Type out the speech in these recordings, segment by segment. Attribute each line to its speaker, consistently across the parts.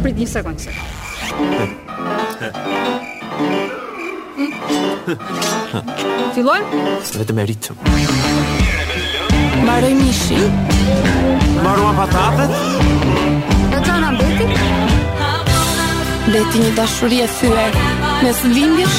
Speaker 1: Prit një sekundë. Fillojmë?
Speaker 2: Vetëm e rritëm.
Speaker 3: Mbaroi mishi.
Speaker 2: Mbaruan patatet.
Speaker 1: E çfarë na mbeti?
Speaker 3: Mbeti një dashuri e thyer mes
Speaker 4: lindjesh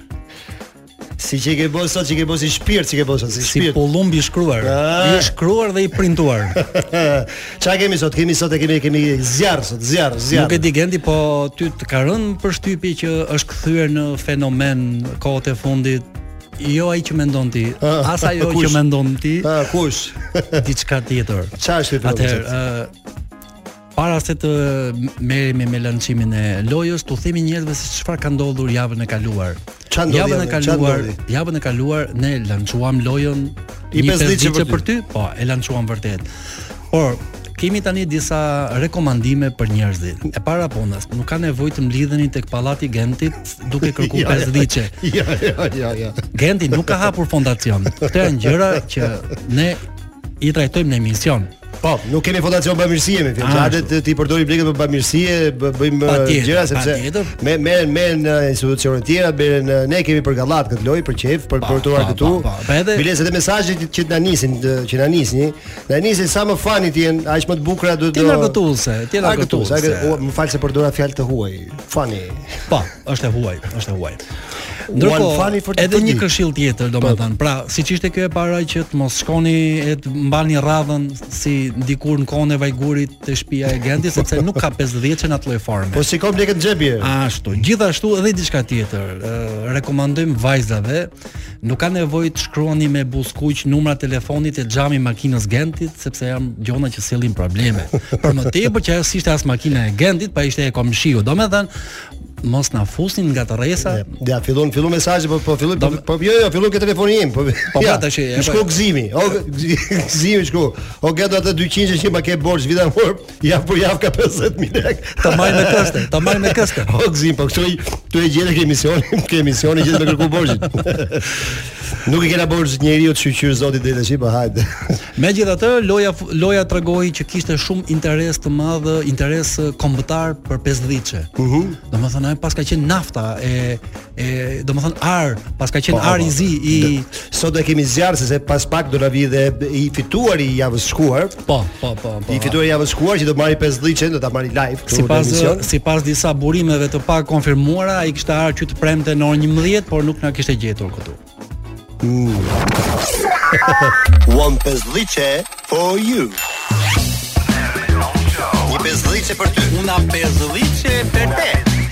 Speaker 4: Si që i ke bërë sot, që i ke bërë si shpirt, që i ke bërë sot, si shpirt.
Speaker 5: Si pullumbi i shkruar,
Speaker 4: ah.
Speaker 5: i shkruar dhe i printuar.
Speaker 4: Qa kemi sot, kemi sot e kemi, kemi zjarr sot, zjarr, zjarr.
Speaker 5: Nuk e di Genti, po ty të ka rënë përshtypje që është kthyer në fenomen kohët e fundit, jo ai që mendon ti,
Speaker 4: ah,
Speaker 5: as ajo që mendon ti.
Speaker 4: Ah, kush?
Speaker 5: Diçka tjetër.
Speaker 4: Çfarë është kjo?
Speaker 5: Atëherë, Para se të merremi me lançimin e lojës, t'u themi njerëzve se çfarë ka ndodhur javën e kaluar. Javën e kaluar, javën e kaluar ne lançuam lojën një pesëdhjetçe
Speaker 4: për
Speaker 5: ty. Po, e lançuam vërtet. Por kemi tani disa rekomandime për njerëzit. E para e punës, nuk ka nevojë të mblidheni tek pallati i Gentit duke kërkuar pesëdhjetçe.
Speaker 4: Jo, jo, jo, jo.
Speaker 5: Genti nuk ka hapur fondacion. Këto janë gjëra që ne i trajtojmë në emision.
Speaker 4: Po, nuk kemi fondacion bamirësie me një fjalë.
Speaker 5: Ah,
Speaker 4: Ça thu ti, përdori lekët për bamirësi, bëjmë gjëra sepse me me me në institucione të tjera, bën ne kemi për gallat këtë lojë për qejf, për
Speaker 5: argëtuar
Speaker 4: këtu. Bile dhe mesazhet që na nisin, që na nisni, na nisin sa më fani të jenë, aq më të bukura do
Speaker 5: të. Të jenë argëtuese,
Speaker 4: të jenë argëtuese. Më fal se përdora fjalë të huaj. Fani.
Speaker 5: Po, është e huaj, është e huaj. Ndërkohë, edhe një këshillë tjetër, po. domethënë, pra, siç ishte kjo e para që të mos shkoni e të mbani radhën si dikur në kohën e vajgurit te shtëpia e Gentit, sepse nuk ka 50çe në atë lloj forme.
Speaker 4: Po shikon lekët në xhepi.
Speaker 5: Ashtu, gjithashtu edhe diçka tjetër, rekomandojmë vajzave nuk ka nevojë të shkruani me buzëkuq numra telefoni te xhami i makinës së Gentit, sepse janë gjëra që sjellin probleme. Për më tepër që ajo s'ishte as makina e Gentit, po ishte e komshiu. Domethënë, mos na fusni në ngatërresa.
Speaker 4: Ja, fillon fillon mesazhi, po po fillon po, po jo jo, fillon ke telefoni im. Po
Speaker 5: po
Speaker 4: ja,
Speaker 5: tash.
Speaker 4: Më
Speaker 5: shkru
Speaker 4: Gëzimi. O Gëzimi shkru. O Genti atë 200 që më ke borxh di ta marr, ja po ja ka 50000 lek.
Speaker 5: Ta marr me këste, ta marr me këste.
Speaker 4: O Gëzim, po këtu këtu e gjete ke emisionin, ke emisionin gjete me kërku borxhin. Nuk i kena borxh njeriut shyqyr Zotit deri tash, pa hajde.
Speaker 5: Megjithatë, loja loja tregoi që kishte shumë interes të madh, interes kombëtar për pesëdhjetçe. Ëh.
Speaker 4: Uh
Speaker 5: -huh. Domethënë ajo paska qenë nafta e e domethënë ar, paska qenë
Speaker 4: po,
Speaker 5: ar i
Speaker 4: po,
Speaker 5: zi dhe
Speaker 4: sot e kemi zjarr se pas pak do na vijë dhe i fituari i javës së shkuar.
Speaker 5: Po, po, po, po.
Speaker 4: Fituesi i javës shkuar që do marri 50 çen, do ta marri live këtu në emision.
Speaker 5: Sipas disa burimeve të pakonfirmuara, ai kishte ardhur që të premte në orën 11, por nuk na kishte gjetur këtu. Mm.
Speaker 4: One pesdhiçe for you. Një pesdhiçe për ty.
Speaker 5: Una pesdhiçe për te.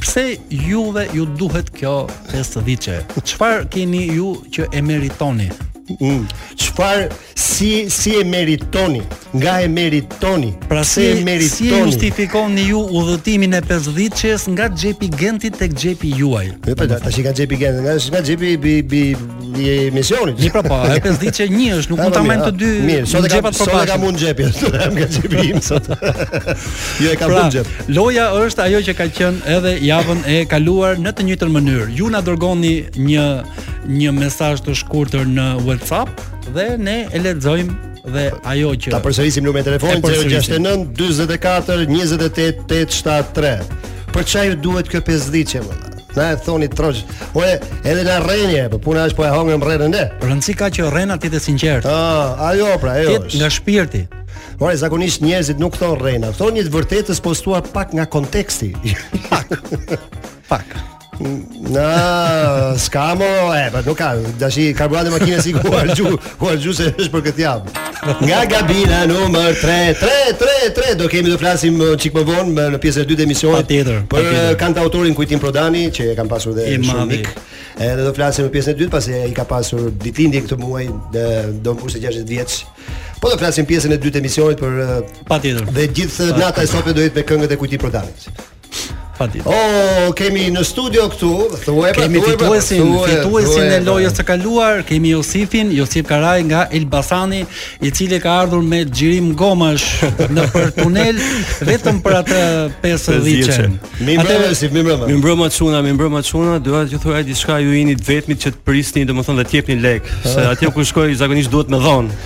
Speaker 5: Pse juve ju duhet kjo pesdhiçe? Çfarë keni ju që e meritoni?
Speaker 4: Mm. Çfarë si si e meritoni? Nga e meritoni?
Speaker 5: Pra si,
Speaker 4: e meritoni?
Speaker 5: Si e justifikoni ju udhëtimin e pesdhiçes nga xhepi i Gentit tek xhepi juaj?
Speaker 4: Po tashi nga xhepi i Gentit, nga nga xhepi bi bi i emisionit.
Speaker 5: Mirë pra po, e pesdhiçe një është, nuk mund ta marrim të dy.
Speaker 4: Mirë, sot e kam
Speaker 5: po
Speaker 4: sot e kam unë xhepi, do të nga xhepi im sot. Jo e kam
Speaker 5: pra,
Speaker 4: unë xhep.
Speaker 5: Loja është ajo që ka qenë edhe javën e kaluar në të njëjtën mënyrë. Ju na dërgoni një një mesazh të shkurtër në WhatsApp dhe ne e lexojmë dhe ajo që
Speaker 4: Ta përsërisim numrin e telefonit 069 44 28 873. Për ça ju duhet kjo pesdhiçe. Na e thoni troç. Ore, edhe na rreni, po puna është po e hëngrëm rrenën ne.
Speaker 5: Rëndësi ka që rrena të jetë e sinqertë.
Speaker 4: Ah, ajo pra, ajo.
Speaker 5: Të
Speaker 4: vijë
Speaker 5: nga shpirti.
Speaker 4: Ore, zakonisht njerëzit nuk thon rrena, thon një të vërtetë spostuar pak nga konteksti.
Speaker 5: pak. pak.
Speaker 4: Na, s'ka më, e, pa po nuk ka. Dashi karburanti makinës i kuar gju. Po a gjuse është për këtë javë. Nga kabina numër 3, 3, 3, 3, do kemi, do flasim uh, çik më vonë me- në pjesën e dytë të emisionit.
Speaker 5: Patjetër,
Speaker 4: Për uh,
Speaker 5: patjetër.
Speaker 4: kantautorin Kujtim Prodani, që e kam pasur dhe
Speaker 5: I madhi. shumë.
Speaker 4: mik. Edhe do flasim në pjesën e dytë, pasi ai ka pasur ditëlindjen këtë muaj, dhe do mbushte 60 vjeç. Po do flasim pjesën e dytë të emisionit për uh,
Speaker 5: Patjetër.
Speaker 4: dhe gjithë nata e sotme do jetë me këngët e Kujtim Prodanit.
Speaker 5: Fadil.
Speaker 4: Oh, kemi në studio këtu, thuaj pra,
Speaker 5: kemi fituesin, fituesin e lojës së kaluar, kemi Josifin, Josif Karaj nga Elbasani, i cili ka ardhur me xhirim gomash nëpër tunel vetëm për atë
Speaker 4: pesdhiçen. Mirmbrëma, Josif,
Speaker 6: mirmbrëma. Mirmbrëma çuna, mirmbrëma çuna, dua t'ju them diçka ju jeni të vetmit që të prisni, domethënë dhe të jepni lek, se atje ku shkoj zakonisht duhet me dhon.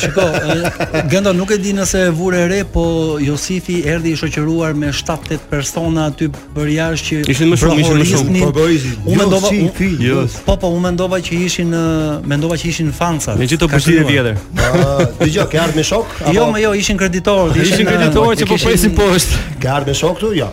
Speaker 5: Shiko, Gento nuk e di nëse e vure re, po Josifi erdhi i shoqëruar me 7-8 persona aty përjashta që
Speaker 6: ishin më shumë, ishin më shumë
Speaker 4: progoizi.
Speaker 5: Unë mendova,
Speaker 4: Josifi,
Speaker 6: jo.
Speaker 5: Po po, unë mendova që ishin në mendova që ishin fansat.
Speaker 6: Me gjithë
Speaker 5: opozitën
Speaker 6: tjetër.
Speaker 4: Ah, dëgjoj, ke ardhur me shokë?
Speaker 5: Jo, mo jo, ishin kreditorë,
Speaker 6: ishin kreditorë që po presin poshtë.
Speaker 4: Ke ardhur me shokë këtu? Jo.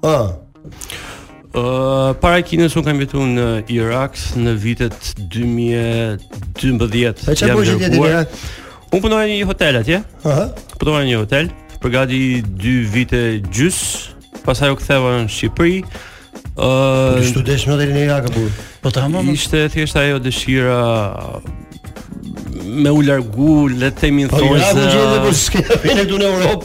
Speaker 6: Ë. Ë para Kinës un kam jetuar në Irak në vitet 2012.
Speaker 4: Ça çfarë bëje në Irak?
Speaker 6: Un punoj në një hotel atje.
Speaker 4: Ëh.
Speaker 6: Punoj në një hotel për gati 2 vite e gjys, pastaj u ktheva në Shqipëri. Ëh,
Speaker 4: uh, ç'deshe në hotelin e Irak apo?
Speaker 5: Po tamam.
Speaker 6: Ishte thjesht ajo dëshira me u largu, le të themi
Speaker 4: thonë. Po
Speaker 6: ja, më gjendë për
Speaker 4: s'kemi
Speaker 5: ne
Speaker 4: këtu në Europë.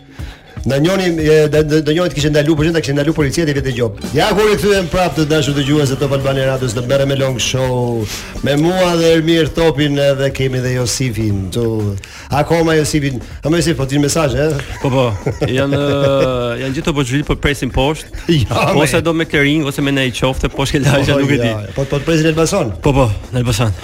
Speaker 4: Ndonjëri ndonjëri të kishte ndalu për gjëra, kishte ndalu policia dhe vënë gjobë. Ja ku u kthyem prapë të dashur dëgjues të Top Albania Radios në Berre me Long Show. Me mua dhe Ermir Topin edhe kemi dhe Josifin. Tu akoma Josifin. A më Josif po ti mesazh, e?
Speaker 6: Po po. Jan janë gjithë apo gjithë po presin poshtë.
Speaker 4: Ja,
Speaker 6: ose do me Klerin ose me ne i çoftë poshtë lagja po, nuk e di.
Speaker 4: Po po presin Elbasan.
Speaker 6: Po po, në Elbasan.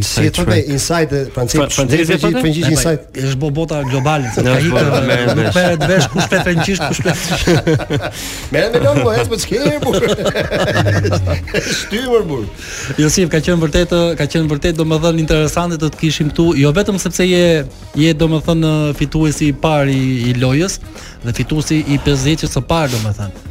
Speaker 4: Si
Speaker 5: e thotë inside frëngjisht
Speaker 4: frëngjisht e thotë frëngjisht inside
Speaker 5: është bo bota globale se ka ikë nuk merret vesh kush flet frëngjisht kush flet
Speaker 4: me me don po ecë çkir po shtymër bur
Speaker 5: jo si ka qenë vërtet ka qenë vërtet domethën interesante të të kishim këtu jo vetëm sepse je je domethën fituesi i parë i lojës dhe fituesi i 50-s së parë domethën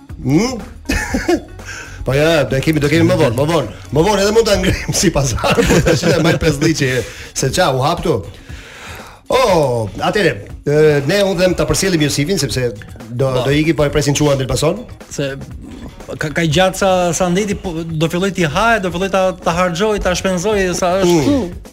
Speaker 6: Mm?
Speaker 4: Po ja, do kemi do kemi më vonë, më vonë. Më vonë edhe mund ta ngrim si pazar, po tash e mbaj pesëdhjetëshe sa sa u hap këtu. Oh, atëre, ne u them ta përcjellim Josifin sepse do ba. Po. do iki po e presin çunat n'Elbasan.
Speaker 5: Se ka ka gjatë sa sa ndenji po, do filloj t'i hajë, do filloj ta ta harxhoj, ta shpenzoj sa është.
Speaker 4: Mm.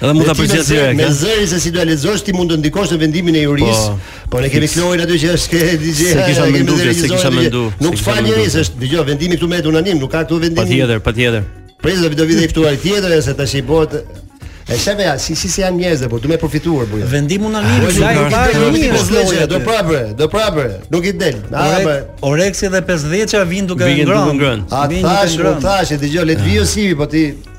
Speaker 6: Edhe mund ta
Speaker 4: përgjigjesh
Speaker 6: direkt.
Speaker 4: Me zërin se si do e lexosh ti mund të ndikosh në vendimin e jurisë.
Speaker 6: Po,
Speaker 4: po ne kemi Florin aty që është ke DJ.
Speaker 6: Se kisha
Speaker 4: menduar,
Speaker 6: se kisha menduar.
Speaker 4: Nuk fal njerëz, është dëgjoj vendimi këtu me unanim, nuk ka këtu vendim.
Speaker 6: Patjetër, patjetër.
Speaker 4: Prezë do vjen i ftuar tjetër se tash i bëhet E shef ja, si si si janë njerëz apo, duhet me përfituar buja.
Speaker 5: Vendim unanim, ai
Speaker 4: ka parë një
Speaker 5: mirë zgjoja.
Speaker 4: Do prapë, do prapë, nuk i del.
Speaker 5: Ore, Oreksi dhe 50-shja
Speaker 6: vijnë duke
Speaker 5: ngrënë.
Speaker 4: A thash,
Speaker 5: u
Speaker 4: thash, dëgjoj, le të vijë si, po ti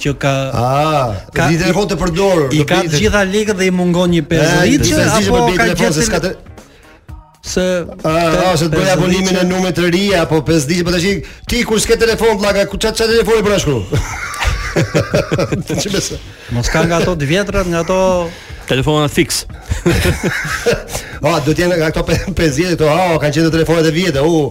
Speaker 4: që ka ah,
Speaker 6: ka një telefon
Speaker 4: të përdorur.
Speaker 5: I ka të gjitha lekët dhe i mungon një
Speaker 4: pesëdhjetë
Speaker 5: apo ka
Speaker 4: gjetur se
Speaker 5: a
Speaker 4: ah, të bëj abonimin e numrit të ri apo pesëdhjetë po tash ti kur s'ke telefon vllaka ku ça ça telefoni për ashtu. Ti besoj.
Speaker 5: Mos ka nga ato të vjetra, nga ato
Speaker 6: telefonat fiks.
Speaker 4: Ah, do të jenë nga ato pesëdhjetë, ah, kanë qenë telefonat e vjetra. U,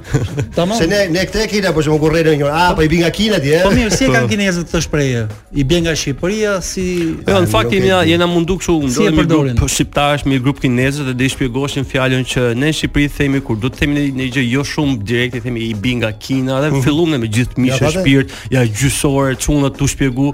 Speaker 6: Tamam. Se
Speaker 4: ne ne këtë e kemi apo që më kurrë në
Speaker 5: një.
Speaker 4: Ah, po i bie nga Kina ti, e?
Speaker 5: Po mirë, si e kanë kinezët njerëzit këtë shprehje? I bie nga Shqipëria si
Speaker 6: Jo, në fakt jemi
Speaker 4: na
Speaker 6: jena mundu kështu, ndodhemi
Speaker 5: si
Speaker 6: grup po shqiptarësh me grup kinezësh dhe do i shpjegoshin fjalën që ne në Shqipëri themi kur do të themi një gjë jo shumë direkt i themi i bie nga Kina dhe mhm. fillum me gjithë
Speaker 4: mish e
Speaker 6: shpirt, nja gjysëm ore, çuna tu shpjegu.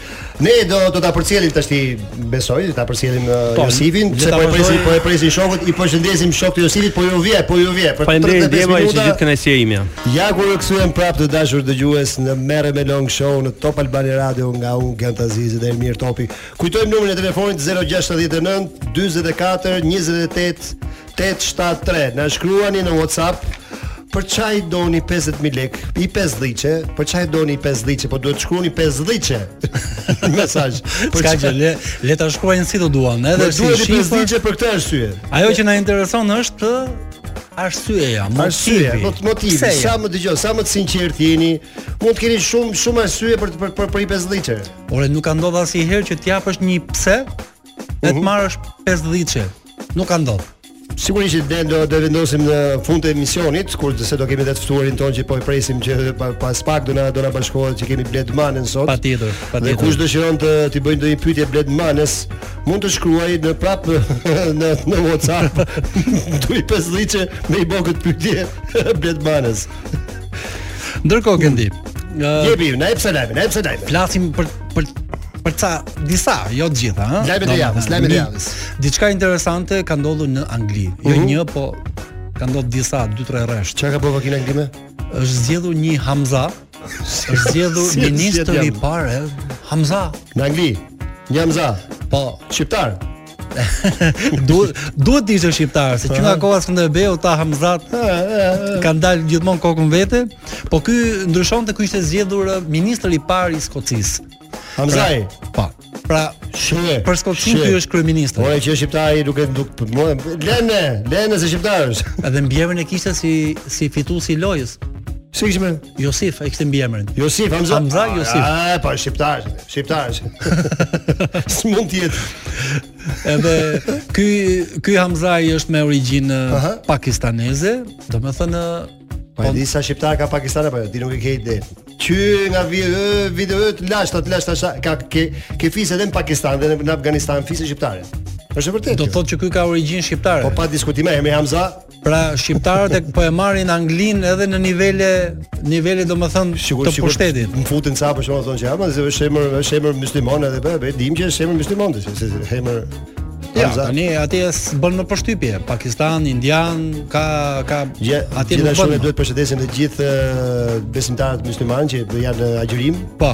Speaker 6: Ne
Speaker 4: do do ta përcjellim tashti besoj, ta përcjellim uh,
Speaker 5: po,
Speaker 4: Josifin, se po e
Speaker 5: presin,
Speaker 4: po e presin shokët, i përshëndesim shokët e Josifit, po ju vjen, po ju vjen. Për 35
Speaker 6: djema,
Speaker 4: minuta.
Speaker 6: Gjithë kënaqësia ime.
Speaker 4: Ja ku u kthyem prap të dashur dëgjues në Merre me Lëng Show në Top Albania Radio nga unë Gent Aziz dhe Ermir Topi. Kujtojmë numrin e telefonit 069 44 28 Tetë shtatë tre, na shkruani në WhatsApp për ça i doni 50000 lekë, një pesëdhjetçe, për ça e doni një pesëdhjetçe, po duhet të shkruani pesëdhjetçe. Mesazh. Për çka
Speaker 5: që le le ta shkruajnë si do duan, edhe si
Speaker 4: shifër. Duhet
Speaker 5: një
Speaker 4: pesëdhjetçe për këtë arsye.
Speaker 5: Ajo që na intereson është arsyeja, motivi.
Speaker 4: Arsyeja, do të motivi.
Speaker 5: Pse
Speaker 4: sa më dëgjoj, sa më të sinqert jeni, mund të keni shumë shumë arsye për për për, për një pesëdhjetçe.
Speaker 5: Ore, nuk ka ndodhur asnjëherë që t'japësh një pse E të marrësh 50-çe. Nuk ka ndodh.
Speaker 4: Sigurisht që ne do të vendosim në fund të emisionit kur se do kemi edhe të ftuarin tonë që po e presim që pa, pas pak do na do na bashkohet që kemi Bled Manen sot.
Speaker 5: Patjetër, patjetër.
Speaker 4: Dhe kush dëshiron t'i bëjë ndonjë pyetje Bled Manes, mund të shkruaj në prap në në WhatsApp. Dua një pesëdhjetçe me i bë këtë pyetje Bled Manes.
Speaker 5: Ndërkohë Genti,
Speaker 4: Jepi, na jep ca lajme, na jep ca lajme.
Speaker 5: Flasim për për për ca disa, jo të gjitha, ëh.
Speaker 4: Lajmet e javës, lajmet e javës.
Speaker 5: Diçka interesante ka ndodhur në Angli. Jo uh
Speaker 4: mhm. -huh.
Speaker 5: një, po ka ndodhur disa, dy tre rresht.
Speaker 4: Çka ka bërë vaki në Angli?
Speaker 5: Është zgjedhur një Hamza. Është zgjedhur
Speaker 4: si
Speaker 5: ministri i parë Hamza
Speaker 4: në Angli. Një Hamza.
Speaker 5: Po,
Speaker 4: shqiptar.
Speaker 5: duhet duhet të ishte shqiptar, se që nga koha e Skënderbeut Hamzat kanë dalë gjithmonë kokë më vete, po ky ndryshonte ky ishte zgjedhur eh, ministër i parë i Skocisë.
Speaker 4: Hamzai.
Speaker 5: Pra, po. Pra,
Speaker 4: shë,
Speaker 5: për
Speaker 4: Skocinë
Speaker 5: ky është kryeministër.
Speaker 4: Ore që shqiptari duke duk po, po, lene, lene se shqiptar është.
Speaker 5: Edhe mbiemrin e kishte si si fituesi i lojës.
Speaker 4: Si e kishte
Speaker 5: Josif e kishte mbiemrin.
Speaker 4: Josif Hamza.
Speaker 5: Hamza Josif.
Speaker 4: Ah, po shqiptar, shqiptar. S'mund të jetë.
Speaker 5: Edhe ky ky Hamzai është me origjinë
Speaker 4: uh -huh.
Speaker 5: pakistaneze, domethënë
Speaker 4: Po e di sa shqiptarë ka Pakistani apo jo? Ti nuk e ke ide. Që nga vi, vitet e lashta të lashta ka ke ke fise edhe në Pakistan dhe në Afganistan fise shqiptare. Është vërtet.
Speaker 5: Do
Speaker 4: të
Speaker 5: thotë që ky ka origjinë shqiptare.
Speaker 4: Po pa diskutim, emri Hamza
Speaker 5: Pra shqiptarët e po e marrin Anglinë edhe në nivele nivele domethënë të pushtetit.
Speaker 4: Më futin ca për shkak thonë që ama se është emër është emër mysliman edhe po po e dimë që është emër mysliman se se emër
Speaker 5: Ja, tani aty është bën më përshtypje. Pakistan, Indian, ka ka ja,
Speaker 4: aty në
Speaker 5: fund
Speaker 4: duhet përshëndesim të gjithë besimtarët myslimanë që janë në agjërim.
Speaker 5: Po.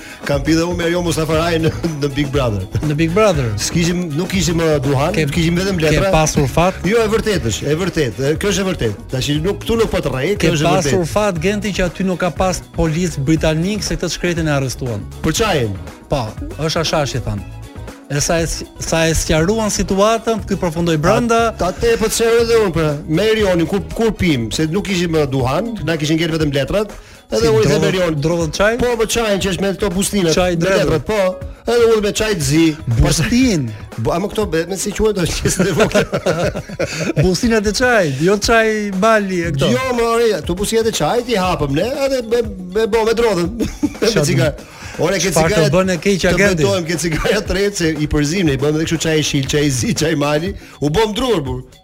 Speaker 4: Kam pi dhe unë me Erion Mustafaraj në, në Big Brother.
Speaker 5: Në Big Brother.
Speaker 4: S'kishim, nuk kishim uh, duhan,
Speaker 5: ke,
Speaker 4: kishim vetëm letra.
Speaker 5: Ke pasur fat?
Speaker 4: Jo, e vërtet është, e vërtet. Kjo është e vërtet. Tash nuk këtu nuk po të rrej, kjo është e vërtet.
Speaker 5: Ke pasur fat Genti që aty nuk ka pas polic britanik se këtë shkretin e arrestuan.
Speaker 4: Për çajin.
Speaker 5: Po, është hashash i thënë. E sa e, sa e sqaruan situatën, ky përfundoi brenda.
Speaker 4: Ta them po edhe unë pra. Me Erionin kur kur pim, se nuk kishim uh, duhan, na kishin ngel vetëm letrat. Edhe si u bë dhe me Erionin
Speaker 5: Drodhët çaj?
Speaker 4: Po, po çajin që është me këto bustinat
Speaker 5: Çaj
Speaker 4: drodhëm Po, edhe ore me çaj të zi
Speaker 5: Bustinë
Speaker 4: Po, ama këto be, me si quhet do qese të vogël
Speaker 5: Bustinat e çajit, jo çaj mali e këto
Speaker 4: Jo, mori, këto bustinat e çajit i hapëm ne Edhe me, me bo me drodhëm Me cigare Ore, te cigarja
Speaker 5: Çfarë të bënë e kej
Speaker 4: që
Speaker 5: agendi
Speaker 4: Të bëtojmë, ke cika e tretë se i përziem ne I bëmë edhe kështu çaj jeshil, çaj zi, çaj mali U
Speaker 7: bëmë dru, burrë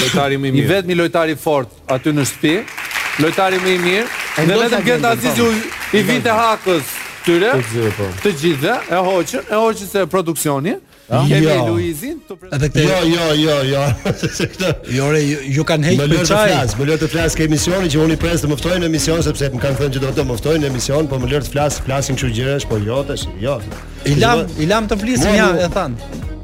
Speaker 8: Lojtari më i mirë.
Speaker 7: I vetmi lojtar i fortë aty në shtëpi. Lojtari më i mirë. Dhe vetëm Gent Hazizi
Speaker 8: po.
Speaker 7: i vinte hakut tyre.
Speaker 8: Po.
Speaker 7: Të gjithëve, e hoqën, e hoqën se produksioni. Jo. Kemi
Speaker 4: jo.
Speaker 7: Luizin të
Speaker 5: prezantojë.
Speaker 4: Jo, jo, jo, jo.
Speaker 5: Jo, re, ju, ju kanë
Speaker 4: hequr
Speaker 5: për çaj.
Speaker 4: Më lër të flas ke emisioni që unë i pres të më ftojnë në emision sepse më kanë thënë që do të më ftojnë në emision, po më lër të flas, flasim kështu gjërash, po jo tash, jo.
Speaker 5: I lam, i lam të
Speaker 4: flisnin
Speaker 5: ja, e
Speaker 4: thanë.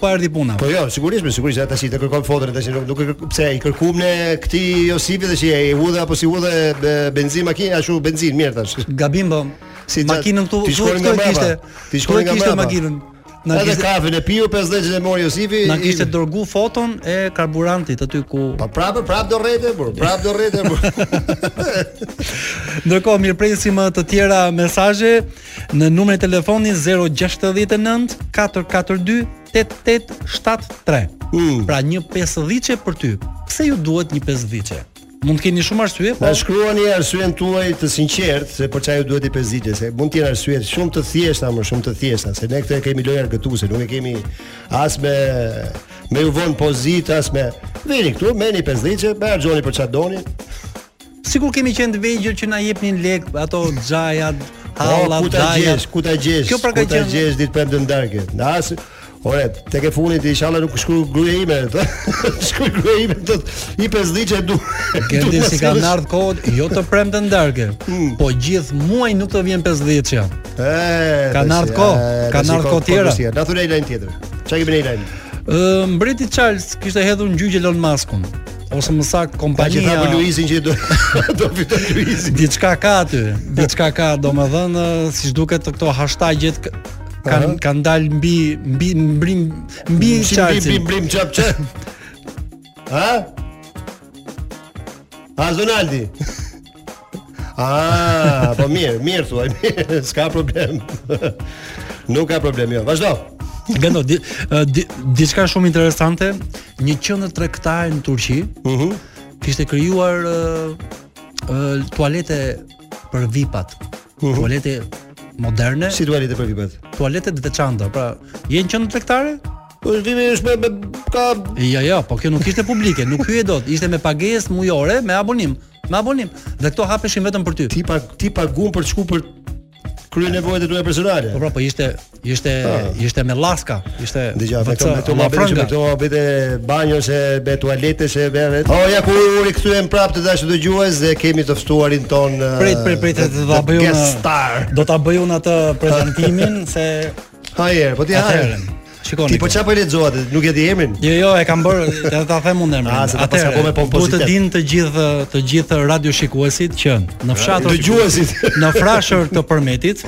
Speaker 4: Po
Speaker 5: erdhi puna.
Speaker 4: Po jo, sigurisht, sigurisht ata si të kërkojnë foton tash nuk nuk pse i kërkuam ne këtij Josifit dhe si e hodhe apo si hodhe benzinë makinës ashtu benzinë mirë tash.
Speaker 5: Gabim po.
Speaker 4: Si
Speaker 5: makinën këtu
Speaker 4: ti shkon nga
Speaker 5: kishte.
Speaker 4: Ti
Speaker 5: shkon
Speaker 4: nga
Speaker 5: kishte makinën. Na kishte edhe
Speaker 4: kafen e piu 50 që e mori Josifi.
Speaker 5: Na kishte dërgu foton e karburantit aty ku
Speaker 4: Po prapë prapë do rrente burrë, prapë do rrente burrë.
Speaker 5: Ndërkohë mirëpresim të tjera mesazhe. në numrin e telefonit 069 442 8873.
Speaker 4: Mm.
Speaker 5: Pra një pesëdhiçe për ty. Pse ju duhet një pesëdhiçe? Mund të keni shumë arsye, po.
Speaker 4: Na shkruani arsyen tuaj të sinqertë se për çfarë ju duhet një pesëdhiçe, se mund të jenë arsye shumë të thjeshta, më shumë të thjeshta, se ne këtë e kemi lojë argëtuese, nuk e kemi as me me ju von në pozitë, as me, vini këtu, merrni pesëdhiçe, e harxhoni për çfarë doni.
Speaker 5: Sikur kemi qenë të vegjël që na jepnin lek ato xhajat,
Speaker 4: po,
Speaker 5: halla,
Speaker 4: ku ta gjesh, ku ta gjesh,
Speaker 5: pra
Speaker 4: ku ta gjesh ditë premte në darkë. Na as Ore, tek e fundit inshallah nuk shkruaj gruaja ime atë. Shkruaj gruaja ime te pesëdhiçe du. Genti,
Speaker 5: si
Speaker 4: kanë
Speaker 5: ardh kohët, jo të premte në darkë.
Speaker 4: Hmm.
Speaker 5: Po gjith muaj nuk të vjen
Speaker 4: pesëdhiçja.
Speaker 5: Ëh,
Speaker 4: kanë
Speaker 5: ardh kohë, kanë
Speaker 4: ardh
Speaker 5: kohë tjera.
Speaker 4: Na thuaj lajm tjetër. Çfarë kemi ne lajm?
Speaker 5: Ëh, mbreti Charles kishte hedhur në gjyq Elon Muskun. ose më saktë kompania.
Speaker 4: Ka gjet Luizin që do do fiton Luizin.
Speaker 5: Diçka ka aty, diçka ka, domethënë siç duket te këto hashtagjet kanë kanë dalë mbi mbi mbi
Speaker 4: mbi Çarlsin.
Speaker 5: Mbi
Speaker 4: mbi mbi çap çap. Ha? Ha Zonaldi. Ah, po mirë, mirë thua, mirë, s'ka problem. Nuk ka problem, jo. Vazhdo.
Speaker 5: Gendo, di, di, diçka shumë interesante, një qendër tregtare në Turqi,
Speaker 4: ëh, uh -huh.
Speaker 5: kishte krijuar uh, uh, tualete për VIP-at. Uh -huh. Tualete moderne.
Speaker 4: Si tualete për VIP-at?
Speaker 5: Tualete të veçanta, pra, je në qendër tregtare?
Speaker 4: Po vimë, është me, me ka
Speaker 5: Jo, jo, po kjo nuk ishte publike, nuk hyje dot, ishte me pagesë mujore me abonim. Me abonim. Dhe këto hapeshin vetëm për ty.
Speaker 4: Ti pa ti paguan për të shkuar për kryer nevojat e tua personale.
Speaker 5: Po pra, po ishte ishte
Speaker 4: ah.
Speaker 5: ishte me llaska, ishte
Speaker 4: dëgjoj me këto me këto ma bëni me këto vete banjo se be tualete se be vet. Oh ja ku u rikthyem prapë të dashur dëgjues dhe kemi të ftuarin tonë.
Speaker 5: Prit prit prit do ta
Speaker 4: bëj.
Speaker 5: Do ta bëj unë atë prezantimin se
Speaker 4: Hajër, po ti hajër.
Speaker 5: Shikoni.
Speaker 4: Ti po çfarë po lexova ti? Nuk e di emrin?
Speaker 5: Jo, jo, e kam bërë, edhe ta them unë emrin.
Speaker 4: Ah, Atë po me pompozitet.
Speaker 5: Duhet të dinë të gjithë të gjithë radioshikuesit që në fshatin
Speaker 4: dëgjuesit,
Speaker 5: në Frashër të Përmetit,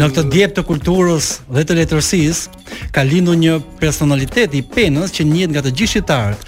Speaker 5: në këtë djep të kulturës dhe të letërsisë, ka lindur një personalitet i penës që njihet nga të gjithë shqiptarët.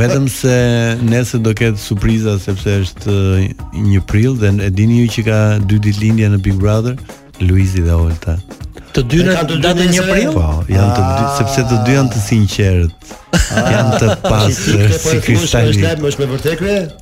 Speaker 9: Vetëm se nesër do ketë surpriza sepse është një prill dhe e dini ju që ka dy ditëlindje në Big Brother, Luizi dhe Olta.
Speaker 5: Të dy në
Speaker 4: datë
Speaker 5: një prill?
Speaker 9: Po, janë të dy ah. sepse të dy janë të sinqertë. Ah. Janë të pastër si kristali.
Speaker 4: Është me
Speaker 9: vërtetë?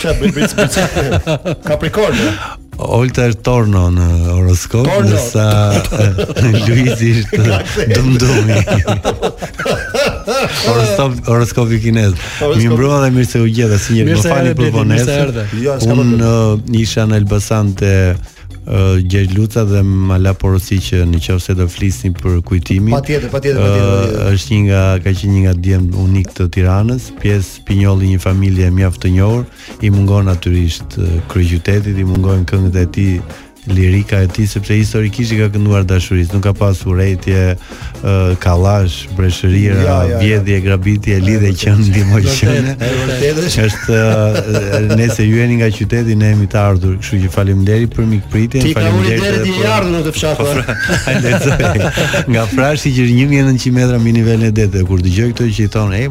Speaker 4: Sa bëj bëj bëj. Capricorn.
Speaker 9: Olta është torno në horoskop,
Speaker 4: torno.
Speaker 9: ndërsa Luizi është dëmdumi. horoskop, horoskopi kinez. Mirëmbrëma dhe mirë se ju gjeta, së
Speaker 5: pari
Speaker 9: më falni për
Speaker 5: vonesë.
Speaker 4: Jo,
Speaker 9: Unë isha në Elbasan te Gjergj Luca dhe më la porosi që në qoftë se do flisni për Kujtimin.
Speaker 4: Patjetër, patjetër, patjetër.
Speaker 9: është një nga, ka qenë një nga djemtë unikë të Tiranës, pjesë pinjoll i një familjeje mjaft të njohur, i mungon natyrisht kryeqytetit, i mungojnë këngët e tij lirika e tij sepse historikisht i ka kënduar dashurisë, nuk ka pas urrejtje, uh, kallash, breshëria,
Speaker 4: ja, ja, ja.
Speaker 9: vjedhje, grabitje, lidhje që ndihmoj qenë.
Speaker 4: Është
Speaker 9: uh, nëse ju jeni nga qyteti ne jemi të ardhur, kështu që faleminderit për mikpritjen, faleminderit.
Speaker 4: Ti
Speaker 9: ka urrejtje
Speaker 4: i ardhur nga fshati.
Speaker 9: Po, pra, nga Frashëri që është 1900 metra mbi nivelin e detit, kur dëgjoj këto që i thonë,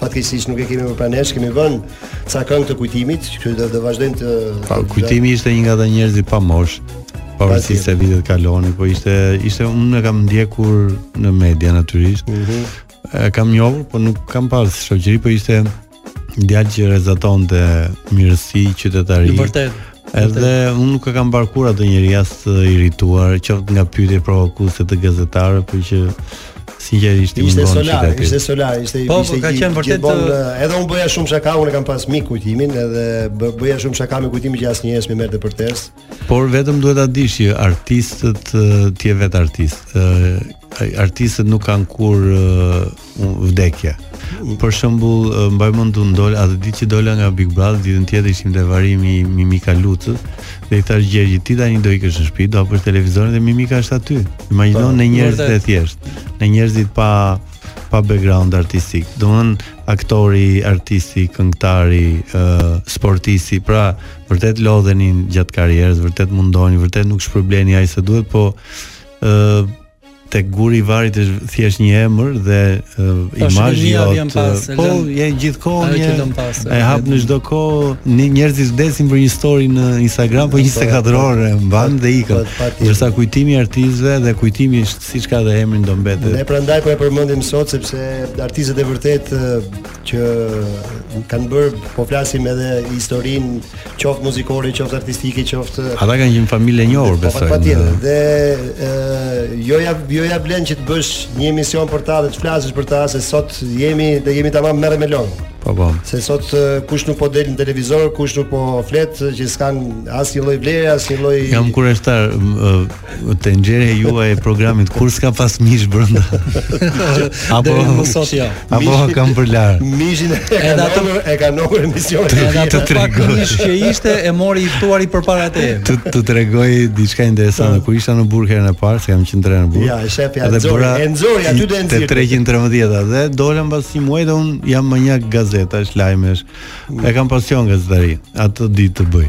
Speaker 4: Fatkeqësisht nuk e kemi më pranë nesh, kemi vënë ca këngë të Kujtimit, që do të vazhdojmë të Po,
Speaker 9: Kujtimi ishte një nga ata njerëz i pamosh. Pavarësisht se vitet kalonin, po ishte ishte unë e kam ndjekur në media natyrisht.
Speaker 4: Mm -hmm.
Speaker 9: E kam njohur, po nuk kam pas shoqëri, po ishte djalë që rezatonte mirësi, qytetari.
Speaker 5: Vërtet.
Speaker 9: Edhe unë nuk e kam parë kurrë atë njeri as të irrituar, qoftë nga pyetje provokuese të gazetarëve, por që sinqerisht
Speaker 4: ishte solar, ishte solar, ishte
Speaker 5: po,
Speaker 4: ishte
Speaker 5: po, ka qenë vërtet
Speaker 4: gjithmonë,
Speaker 5: të...
Speaker 4: edhe unë bëja shumë shaka, unë kam pas mik kujtimin edhe bëja shumë shaka me kujtimin që asnjëherë s'më merrte për ters.
Speaker 9: Por vetëm duhet ta dish që artistët ti je vetë artist. Artistët nuk kanë kurrë vdekje. Për shembull, mbaj mend unë dola atë ditë që dola nga Big Brother, ditën tjetër ishim te varrimi i Mimika Lucës dhe i thashë Gjergjit, ti tani do ikësh në shtëpi, do hapësh televizorin dhe Mimika është aty. Imagjino po, ne njerëz të thjeshtë, ne njerëzit pa pa background artistik. Domethënë aktori, artisti, këngëtari, ë uh, sportisti, pra vërtet lodheni gjatë karrierës, vërtet mundoheni, vërtet nuk shpërbleheni aq sa duhet, po ë uh, tek guri i varrit është thjesht një emër dhe uh, imazhi jot po je
Speaker 5: gjithë kohën
Speaker 9: e hap në çdo kohën njerëzit vdesin për një story në Instagram po 24 po, po, orë mban dhe ikën
Speaker 4: po,
Speaker 9: ndërsa kujtimi i artistëve dhe kujtimi siç ka dhe emrin do mbetet.
Speaker 4: Ne prandaj po e përmendim sot sepse artistët e vërtetë që kanë bërë po flasim edhe historinë qoftë muzikore, qoftë artistike, qoftë
Speaker 9: Ata kanë një familje e njohur
Speaker 4: po,
Speaker 9: besoj.
Speaker 4: Patjetër. Dhe ë jo ia jo ia vlen që të bësh një emision për ta dhe të flasësh për ta se sot jemi dhe jemi tamam meremelon.
Speaker 9: Po po.
Speaker 4: Se sot kush nuk po del në televizor, kush nuk po flet që s'kanë asnjë lloj vlere, asnjë lloj
Speaker 9: Jam kureshtar tenxherja juaj e programit kur s'ka pas mish brenda. apo
Speaker 5: më sot ja. Jo.
Speaker 9: Apo
Speaker 4: Mishi,
Speaker 9: kam për larë.
Speaker 4: Mishin e
Speaker 5: ka
Speaker 4: ndonë, e ka ndonë emision
Speaker 5: e ka
Speaker 9: të tregoj.
Speaker 5: Mish që ishte e mori i ftuari përpara te.
Speaker 9: Të të tregoj diçka interesante. Po. Kur isha në burg herën e parë, se kam qenë tre në burg.
Speaker 4: Ja, e sheh ja. Dhe
Speaker 9: bëra
Speaker 4: e nxori aty të nxirë.
Speaker 9: Te 313 dhe dola mbas një muaji dhe un jam maniak gazetash lajmesh. E kam pasion gazetari atë ditë të bëj.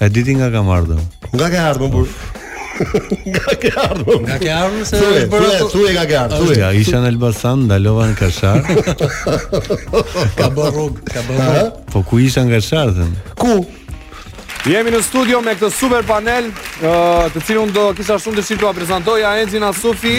Speaker 9: E di ti nga kam ardhur.
Speaker 4: Nga ke ardhur por nga ke ardhur.
Speaker 5: Nga ke ardhur se
Speaker 4: thuaj,
Speaker 5: është bërë ato.
Speaker 4: Thuaj nga ke ardhur. Thuaj,
Speaker 9: ja, isha në Elbasan, ndalova në Kashar.
Speaker 5: ka bërë rrugë, ka bërë rrugë.
Speaker 9: Po ku isha në Kashar thënë?
Speaker 4: Ku?
Speaker 7: Jemi në studio me këtë super panel, uh, të cilin do kisha shumë dëshirë t'ua prezantoja Enxhina Sufi,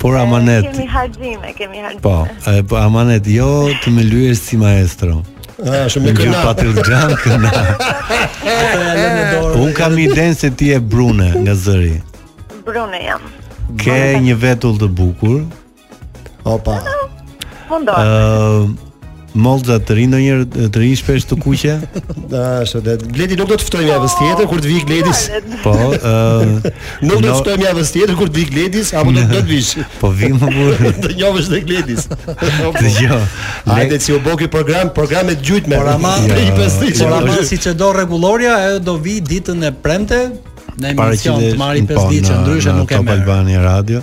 Speaker 9: Por
Speaker 4: e,
Speaker 9: amanet.
Speaker 4: Kemi
Speaker 10: harxhim,
Speaker 9: e
Speaker 10: kemi harxhim.
Speaker 9: Po, e, po amanet jo të më lyesh si maestro.
Speaker 4: Ah, shumë më
Speaker 9: kënaq.
Speaker 4: Patë
Speaker 9: gjan kënaq. Un kam idenë se ti je brune nga zëri.
Speaker 10: Brune jam.
Speaker 9: Ke një vetull të bukur.
Speaker 4: Opa.
Speaker 10: Mundon.
Speaker 9: Ëm, Mollza të rinë ndonjëherë të rinë shpesh të kuqe.
Speaker 4: Ashtu dhe Gledi nuk do të ftojmë javën tjetër kur të vijë Gledis.
Speaker 9: Po, ë
Speaker 4: nuk do të ftojmë javën tjetër kur të vijë Gledis apo do të vish.
Speaker 9: Po vi me burrë.
Speaker 4: Do njohësh dhe Gledis.
Speaker 9: Dëgjoj.
Speaker 4: Hajde si u bë ky program, program e gjujtme.
Speaker 5: Por ama
Speaker 4: i pesë.
Speaker 5: Por ama siç e do rregullorja, ajo do vi ditën e premte në emision të marrë pesëdhjetë
Speaker 9: që
Speaker 5: ndryshe nuk e merr.
Speaker 9: Para që në
Speaker 4: Top
Speaker 9: Albani
Speaker 4: Radio.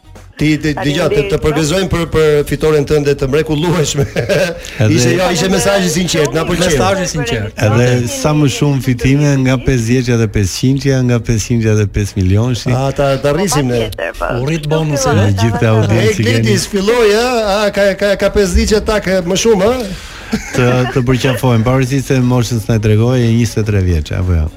Speaker 5: Ti
Speaker 9: të
Speaker 4: dëgjoj
Speaker 9: të,
Speaker 4: të përgëzojmë për për fitoren tënde të mrekullueshme. ishte jo, ishte mesazh i sinqertë, na pëlqeu.
Speaker 5: Mesazh i sinqertë.
Speaker 9: Edhe sa më shumë fitime nga 50-ja dhe 500-ja, nga 500-ja dhe 5 milionshi.
Speaker 4: A ta ta rrisim ne.
Speaker 10: Po.
Speaker 5: U rrit bonusi
Speaker 9: në gjithë audiencën. Ai
Speaker 4: Gledis filloi, a ka ka ka 50 lek më shumë, ë?
Speaker 9: të të përqafojmë, pavarësisht se moshën s'na tregoi, e 23 vjeç apo jo.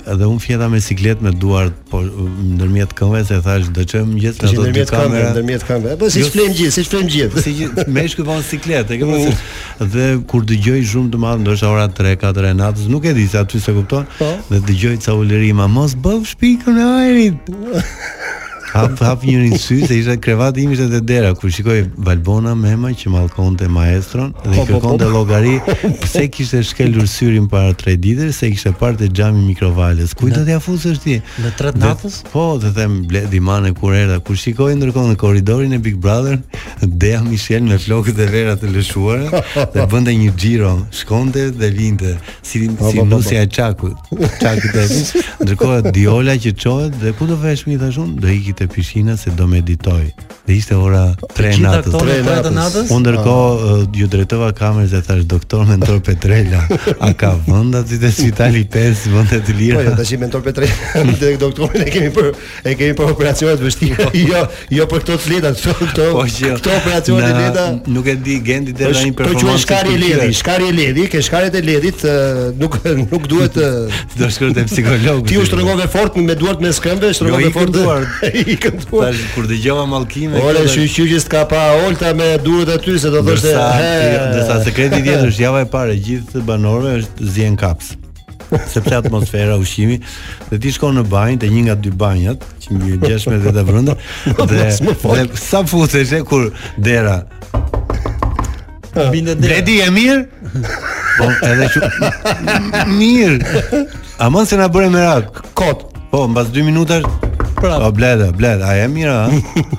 Speaker 9: Edhe unë fjeta me siklet me duar po ndërmjet këmbëve se thash do të çohen
Speaker 4: gjithë
Speaker 9: ato dy kamera
Speaker 4: ndërmjet këmbëve. Po siç flemë gjithë, siç flemë gjithë.
Speaker 9: Si me shkë von siklet, e ke pasur. Mm. Dhe kur dëgjoj zhurmë të madhe ndoshta ora 3, 4 e natës, nuk e di se aty s'e kupton.
Speaker 5: Po.
Speaker 9: Dhe dëgjoj ca ulërima mos bëfsh pikën e hajrit. Hap hap njërin sy se isha krevati im ishte te dera kur shikoj Valbona Mema që mallkonte maestron dhe i kërkonte llogari pse kishte shkelur syrin para 3 ditësh se kishte parë te xhami mikrovalës. Ku do t'ia fusësh ti?
Speaker 5: Në tre
Speaker 9: të
Speaker 5: natës?
Speaker 9: Po, të them Bledi Mane kur erdha, kur shikoj ndërkohë në korridorin e Big Brother, Dea Mishel me flokët e verdha të lëshuara dhe bënte një xhiro, shkonte dhe vinte. si si nusja e Çakit. Çakit e di. Ndërkohë Diola që çohet dhe ku do veç mi thash unë, do iki te pishina se do meditoj. Dhe ishte ora 3 natës.
Speaker 4: Tre natës.
Speaker 9: Unë ndërkohë ah. uh, iu drejtova kamerës dhe thash doktor Mentor Petrela, a ka vend aty te spitali 5 vende të lira?
Speaker 4: Po, jo, tash Mentor Petrela, te doktorin e kemi për E kemi për operacione të vështira, jo, jo për këto të lehta, këto këto.
Speaker 9: Po që
Speaker 4: këto operacione të lehta
Speaker 9: nuk e di Gendi deri
Speaker 4: tani për
Speaker 9: performancë.
Speaker 4: Po
Speaker 9: shkari i
Speaker 4: ledhi, shkari i ledhi, ke shkaret e ledhit, nuk nuk duhet të
Speaker 9: do shkoj te psikologu.
Speaker 4: Ti u shtrëngove fort me duart mes këmbëve,
Speaker 9: jo, shtrëngove
Speaker 4: fort
Speaker 9: duart.
Speaker 4: I kam thua.
Speaker 9: Tash kur dëgjova mallkime.
Speaker 4: Ore
Speaker 9: shyqyr
Speaker 4: që s'ka pa Olta me duart aty se do thoshte.
Speaker 9: Pastaj sekreti tjetër është java e parë gjithë banorëve u zihen kaps. sepse atmosfera ushqimi dhe ti shkon në banjë te një nga dy banjat që 16 vetë brenda dhe, dhe sa futesh e kur dera
Speaker 5: Bie dera.
Speaker 9: Bledi je mirë? Po, edhe që... mirë. Aman se na bëre merak?
Speaker 4: Kot.
Speaker 9: Po, mbas 2 minutash.
Speaker 5: Prapë.
Speaker 9: Po, Bledi, Bledi, a je
Speaker 4: mirë, a?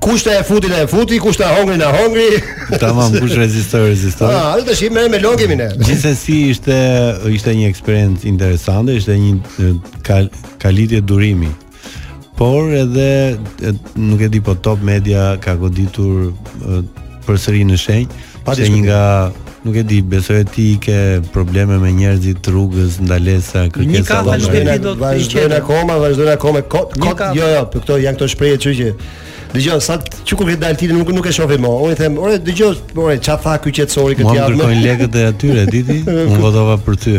Speaker 4: Kush
Speaker 5: ta
Speaker 4: futi na e futi, kush ta hongri na hongri.
Speaker 9: Tamam, kush rezistoi, rezistoi.
Speaker 4: Ah, atë tash i merr me llogje ne. Mm.
Speaker 9: Gjithsesi ishte ishte një eksperiencë interesante, ishte një e, ka, kalitje durimi. Por edhe e, nuk e di po Top Media ka goditur e, përsëri në shenjë.
Speaker 4: Pa
Speaker 9: se një nga nuk e di, besoj ti ke probleme me njerëzit rrugës,, ndalesa, kërkesa.
Speaker 5: Një
Speaker 9: kafe
Speaker 5: nuk e di do të
Speaker 4: vazhdojnë akoma, vazhdojnë akoma kot kot. Jo, jo, për këto janë këto shprehje që që Dëgjoj, sa çu kur vjen daltini nuk nuk e shohë më. Unë them, ore dëgjoj, ore ça tha ky qetësori këtë javë.
Speaker 9: Mund të kërkojnë lekët e atyre, di ti? Unë votova për ty.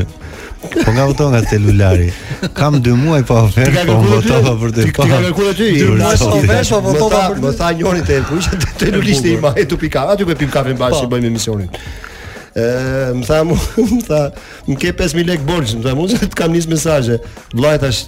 Speaker 9: Po nga voto nga celulari. Kam 2 muaj pa ofertë, po votova për
Speaker 4: të. Po ka kërkuar ty.
Speaker 9: Dy muaj pa
Speaker 4: ofertë,
Speaker 5: po votova për ty.
Speaker 4: Më tha njëri te kuqja, te lulishte i majtu Pika. Aty ku pim kafe mbasi
Speaker 5: po
Speaker 4: bëjmë emisionin. Ë, më tha, më tha, më ke 5000 lekë borxh, më tha mu, të kam nis mesazhe. Vllai tash,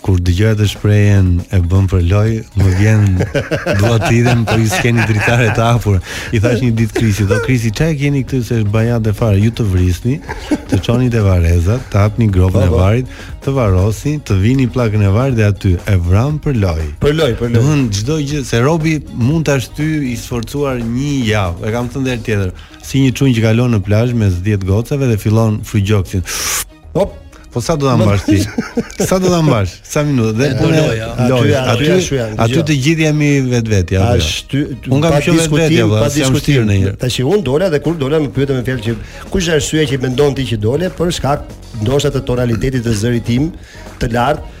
Speaker 9: Kur dëgjoj atë shprehjen e bën për lojë, më vjen dua të hidhem, po ju s'keni dritare të hapur. I thashë një ditë Krisi, do Krisi, ça e keni këtë se është bajate fare, ju të vrisni, të çoni te varrezat, të hapni gropën e
Speaker 4: po, po,
Speaker 9: varrit, të varrosni, të vini pllakën e varrit dhe aty e vramë për lojë.
Speaker 4: Për lojë, për lojë.
Speaker 9: Domethënë çdo gjë se robi mund ta shtyjë i sforcuar një javë. E kam thënë edhe tjetër, si një çun që kalon në plazh mes 10 gocave dhe fillon fryn gjoksin.
Speaker 4: Hop,
Speaker 9: po sa do ta mbash ti? Sa do ta mbash? Sa minutë? Dhe po
Speaker 5: loja.
Speaker 9: Loja.
Speaker 4: Aty aty
Speaker 9: aty të gjithë jemi vetvetja. Jo?
Speaker 4: Ashtu.
Speaker 9: Unë kam qenë vetvetja, po pa
Speaker 4: diskutim
Speaker 9: në një.
Speaker 4: Tashi unë dola dhe kur dola më pyetën me fjalë që kush është arsyeja që mendon ti që dole për shkak ndoshta të tonalitetit të zërit tim të lartë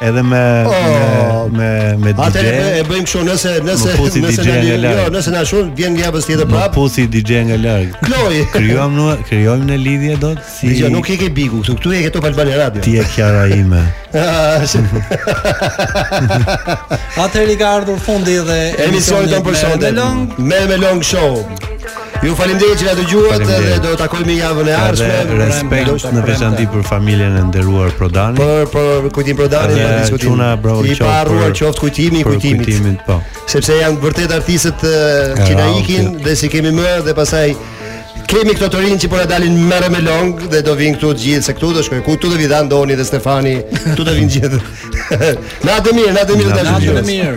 Speaker 5: Edhe
Speaker 4: me oh,
Speaker 9: me me DJ.
Speaker 4: Atë e bëjmë kështu nëse nëse nëse na
Speaker 9: lë,
Speaker 4: jo, nëse na fton vjen një javë
Speaker 9: tjetër
Speaker 4: prap.
Speaker 9: Po si DJ nga larg.
Speaker 4: Kloj.
Speaker 9: Krijojmë ne krijojmë ne lidhje dot si
Speaker 4: DJ, nuk e ke Bigu këtu, këtu e ke Top Albania Radio.
Speaker 9: Ti je Kiara ime.
Speaker 4: Ah,
Speaker 5: atëherë ka ardhur fundi dhe
Speaker 4: emisionit tonë përshëndet. Mëmëlonk Show. Ju faleminderit që na dëgjuat dhe do të takohemi javën e ardhshme.
Speaker 9: Respekt në veçanti për familjen e nderuar Prodani.
Speaker 4: Për për Kujtim
Speaker 9: Prodani
Speaker 4: pa diskutim.
Speaker 9: Çuna bravo qoftë.
Speaker 4: I
Speaker 9: paharruar
Speaker 4: qoftë kujtimi i Kujtimit.
Speaker 9: Kujtimit po.
Speaker 4: Sepse janë vërtet artistët që na ikin dhe s'i kemi më dhe pastaj kemi këto të rinjtë që po na dalin mëmëlonk dhe do vinë këtu të gjithë se këtu do shkojë, ku, këtu do vijë dhe Andoni dhe Stefani, këtu do vinë gjithë. Natën e mirë,
Speaker 9: natën
Speaker 4: e
Speaker 5: mirë, natën e mirë.